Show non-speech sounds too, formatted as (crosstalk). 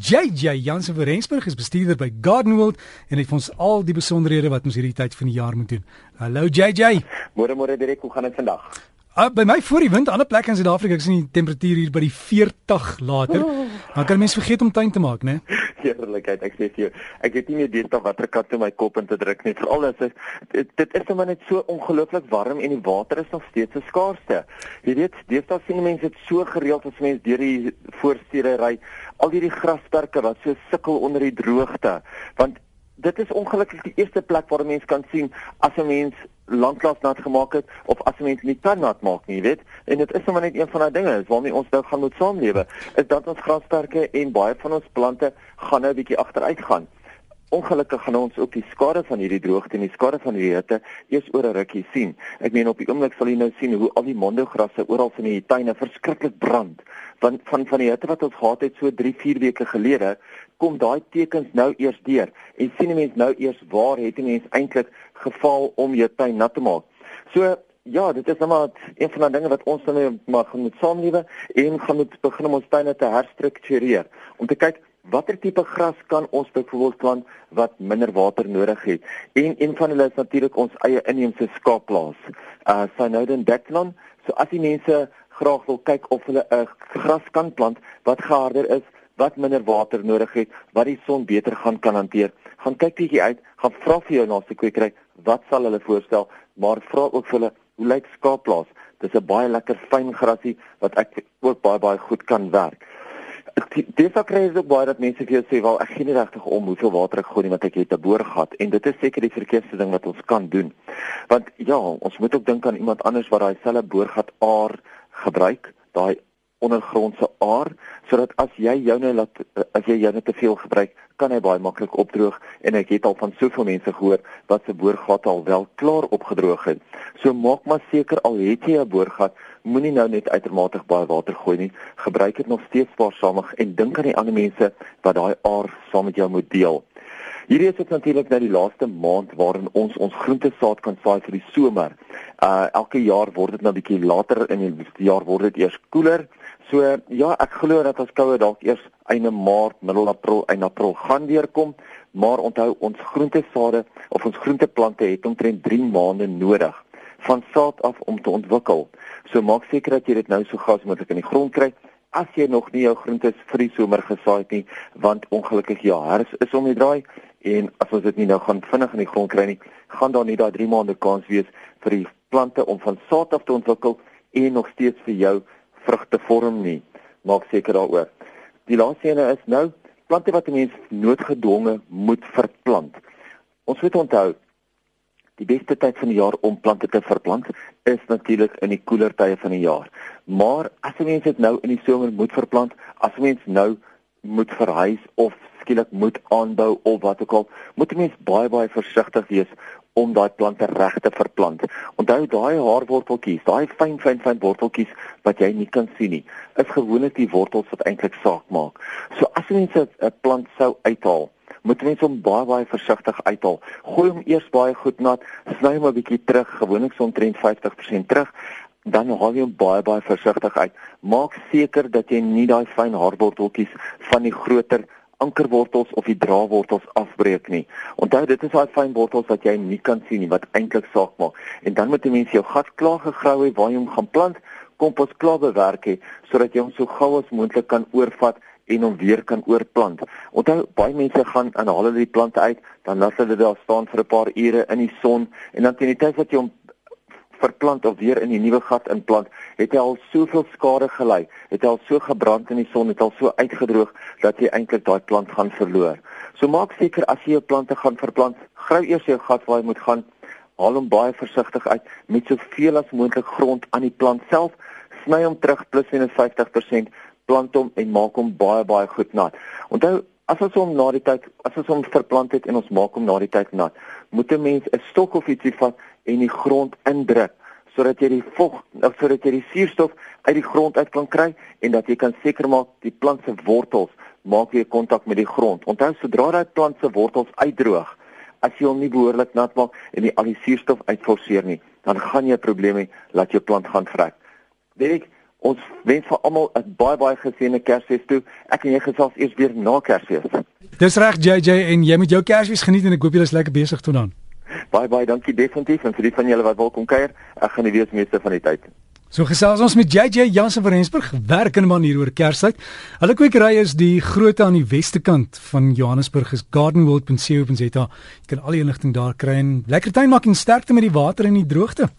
JJ Jansen van Rensburg is bestuurder by Gardenwold en het vir ons al die besonderhede wat ons hierdie tyd van die jaar moet doen. Hallo JJ. Môre môre direk, hoe gaan dit vandag? Uh, by my voor die wind, ander plekke in Suid-Afrika, ek sien die temperatuur hier by die 40 later. Dan kan mens vergeet om tuin te maak, né? (laughs) Heerlikheid, ek sê vir jou. Ek weet nie meer of watter kat in my kop in te druk nie. Veral as dit dit, dit is sommer net so ongelooflik warm en die water is nog steeds 'n skaarste. Jy weet, deesdae sien mense dit so gereeld as mense deur die voorstede ry, al hierdie grasperke wat so sukkel onder die droogte, want dit is ongelukkig die eerste plek waar 'n mens kan sien as 'n mens landklas nat gemaak het of as 'n mens nie kan nat maak nie, weet? En dit is sommer net een van daai dinge, is waarmee ons nou gaan moet saamlewe, is dat ons grasperke en baie van ons plante gaan nou 'n bietjie agteruit gaan. Ongelukkig gaan ons ook die skade van hierdie droogte en die skade van hierdie hitte eers oor 'n rukkie sien. Ek meen op die oomblik sal jy nou sien hoe al die mondegrasse oral in die tuine verskriklik brand. Van van van die hitte wat ons gehad het so 3, 4 weke gelede, kom daai tekens nou eers deur en sien 'n mens nou eers waar het 'n mens eintlik geval om jou tuin nat te maak. So ja, dit is nou maar een van die dinge wat ons nou maar gaan moet saamlewe en gaan moet begin om ons tuine te herstruktureer om te kyk watter tipe gras kan ons byvoorbeeld plant wat minder water nodig het. En een van hulle is natuurlik ons eie inheemse skaapplaas. Uh Synoden Declan. So as die mense graag wil kyk of hulle 'n gras kan plant wat geharder is, wat minder water nodig het, wat die son beter gaan kan hanteer, gaan kyk bietjie uit, gaan vra vir jou naaste kwekery wat sal hulle voorstel, maar vra ook vir hulle hoe lyk skaapplaas? Dis 'n baie lekker fyn grasie wat ek ook baie baie goed kan werk. Dis ook kry jy ook baie dat mense vir jou sê, "Wel, ek gee nie regtig om hoeveel water ek gooi nie, want ek het 'n boorgat." En dit is seker die verkeerste ding wat ons kan doen. Want ja, ons moet ook dink aan iemand anders wat daai selfe boorgat aar gebruik, daai ondergrondse aar sodat as jy joune laat as jy joune te veel gebruik kan hy baie maklik opdroog en ek het al van soveel mense gehoor wat se boorgat al wel klaar opgedroog het. So maak maar seker al het jy 'n boorgat, moenie nou net uitermate baie water gooi nie. Gebruik dit nog steeds spaarsamig en dink aan die ander mense wat daai aar saam met jou moet deel. Hierdie is ook natuurlik nou die laaste maand waarin ons ons groentesaad kan saai vir die somer. Uh elke jaar word dit nou bietjie later in die jaar word dit eers koeler. So ja, ek glo dat ons koue dalk eers einde Maart, middel April, einde April gaan deurkom, maar onthou ons groentesade of ons groenteplante het omtrent 3 maande nodig van saad af om te ontwikkel. So maak seker dat jy dit nou so gou as moontlik in die grond kry as jy nog nie jou groentes vir die somer gesaai het nie, want ongelukkig ja, herfs is om die draai en as ons dit nie nou gaan vinnig in die grond kry nie, gaan daar nie daai 3 maande kans wees vir die plante om van saad af te ontwikkel en nog steeds vir jou vrugte vorm nie. Maak seker daaroor. Die laaste ene is nou plante wat 'n mens noodgedwonge moet verplant. Ons moet onthou die beste tyd van die jaar om plante te verplant is natuurlik in die koeler tye van die jaar. Maar as 'n mens dit nou in die somer moet verplant, as 'n mens nou moet verhuis of skielik moet aanbou of wat ook al, moet 'n mens baie baie versigtig wees om daai plante reg te verplant. Onthou daai haarworteltjies, daai fyn fyn fyn worteltjies wat jy nie kan sien nie, is gewoonlik die wortels wat eintlik saak maak. So as mense 'n plant sou uithaal, moet mense hom baie baie versigtig uithaal. Gooi hom eers baie goed nat, sny hom 'n bietjie terug, gewoonlik so omtrent 50% terug dan haal jy hom baie baie versigtig uit. Maak seker dat jy nie daai fyn haarworteltjies van die groter ankerwortels of die draadwortels afbreek nie. Onthou dit is daai fyn wortels wat jy nie kan sien nie wat eintlik saak maak. En dan moet jy mens jou gat klaar gegrou het waar jy hom gaan plant, kompos klaar bewerk het sodat jy hom so gou as moontlik kan oorvat en hom weer kan oorplant. Onthou baie mense gaan en haal hulle die plante uit, dan laat hulle dit daar staan vir 'n paar ure in die son en dan teen die tyd wat jy hom verplant of weer in die nuwe gat inplant, het hy al soveel skade gelei, het hy al so gebrand in die son, het al so uitgedroog dat jy eintlik daai plant gaan verloor. So maak seker as jy jou plante gaan verplant, grou eers jou gat waar jy moet gaan, haal hom baie versigtig uit met soveel as moontlik grond aan die plant self, sny hom terug plus minus 50%, plant hom en maak hom baie baie goed nat. Onthou As ons hom na die tyd, as ons hom verplant het en ons maak hom na die tyd nat, moet 'n mens 'n stok of ietsie vat en die grond indruk sodat jy die vog sodat jy die suurstof uit die grond uit kan kry en dat jy kan seker maak die plant se wortels maak weer kontak met die grond. Onthou sodra daai plant se wortels uitdroog, as jy hom nie behoorlik nat maak en die al die suurstof uitforceer nie, dan gaan jy 'n probleem hê dat jou plant gaan vrek. Weet ek Ons wens vir almal 'n baie baie geseënde Kersfees toe. Ek en jy gesels eers weer na Kersfees. Dis reg JJ en jy moet jou Kersfees geniet en ek hoop jy is lekker besig tot dan. Baie baie dankie definitief en vir die van julle wat wil kom kuier, ek gaan die wees meeste van die tyd. So gesels ons met JJ Jansen van Rensburg, werkende man hier oor Kerstyd. Hulle kwekery is die grootte aan die weste kant van Johannesburg is gardenworld.co.za. Jy kan al die inligting daar kry en lekker tuin maak en sterkte met die water en die droogte.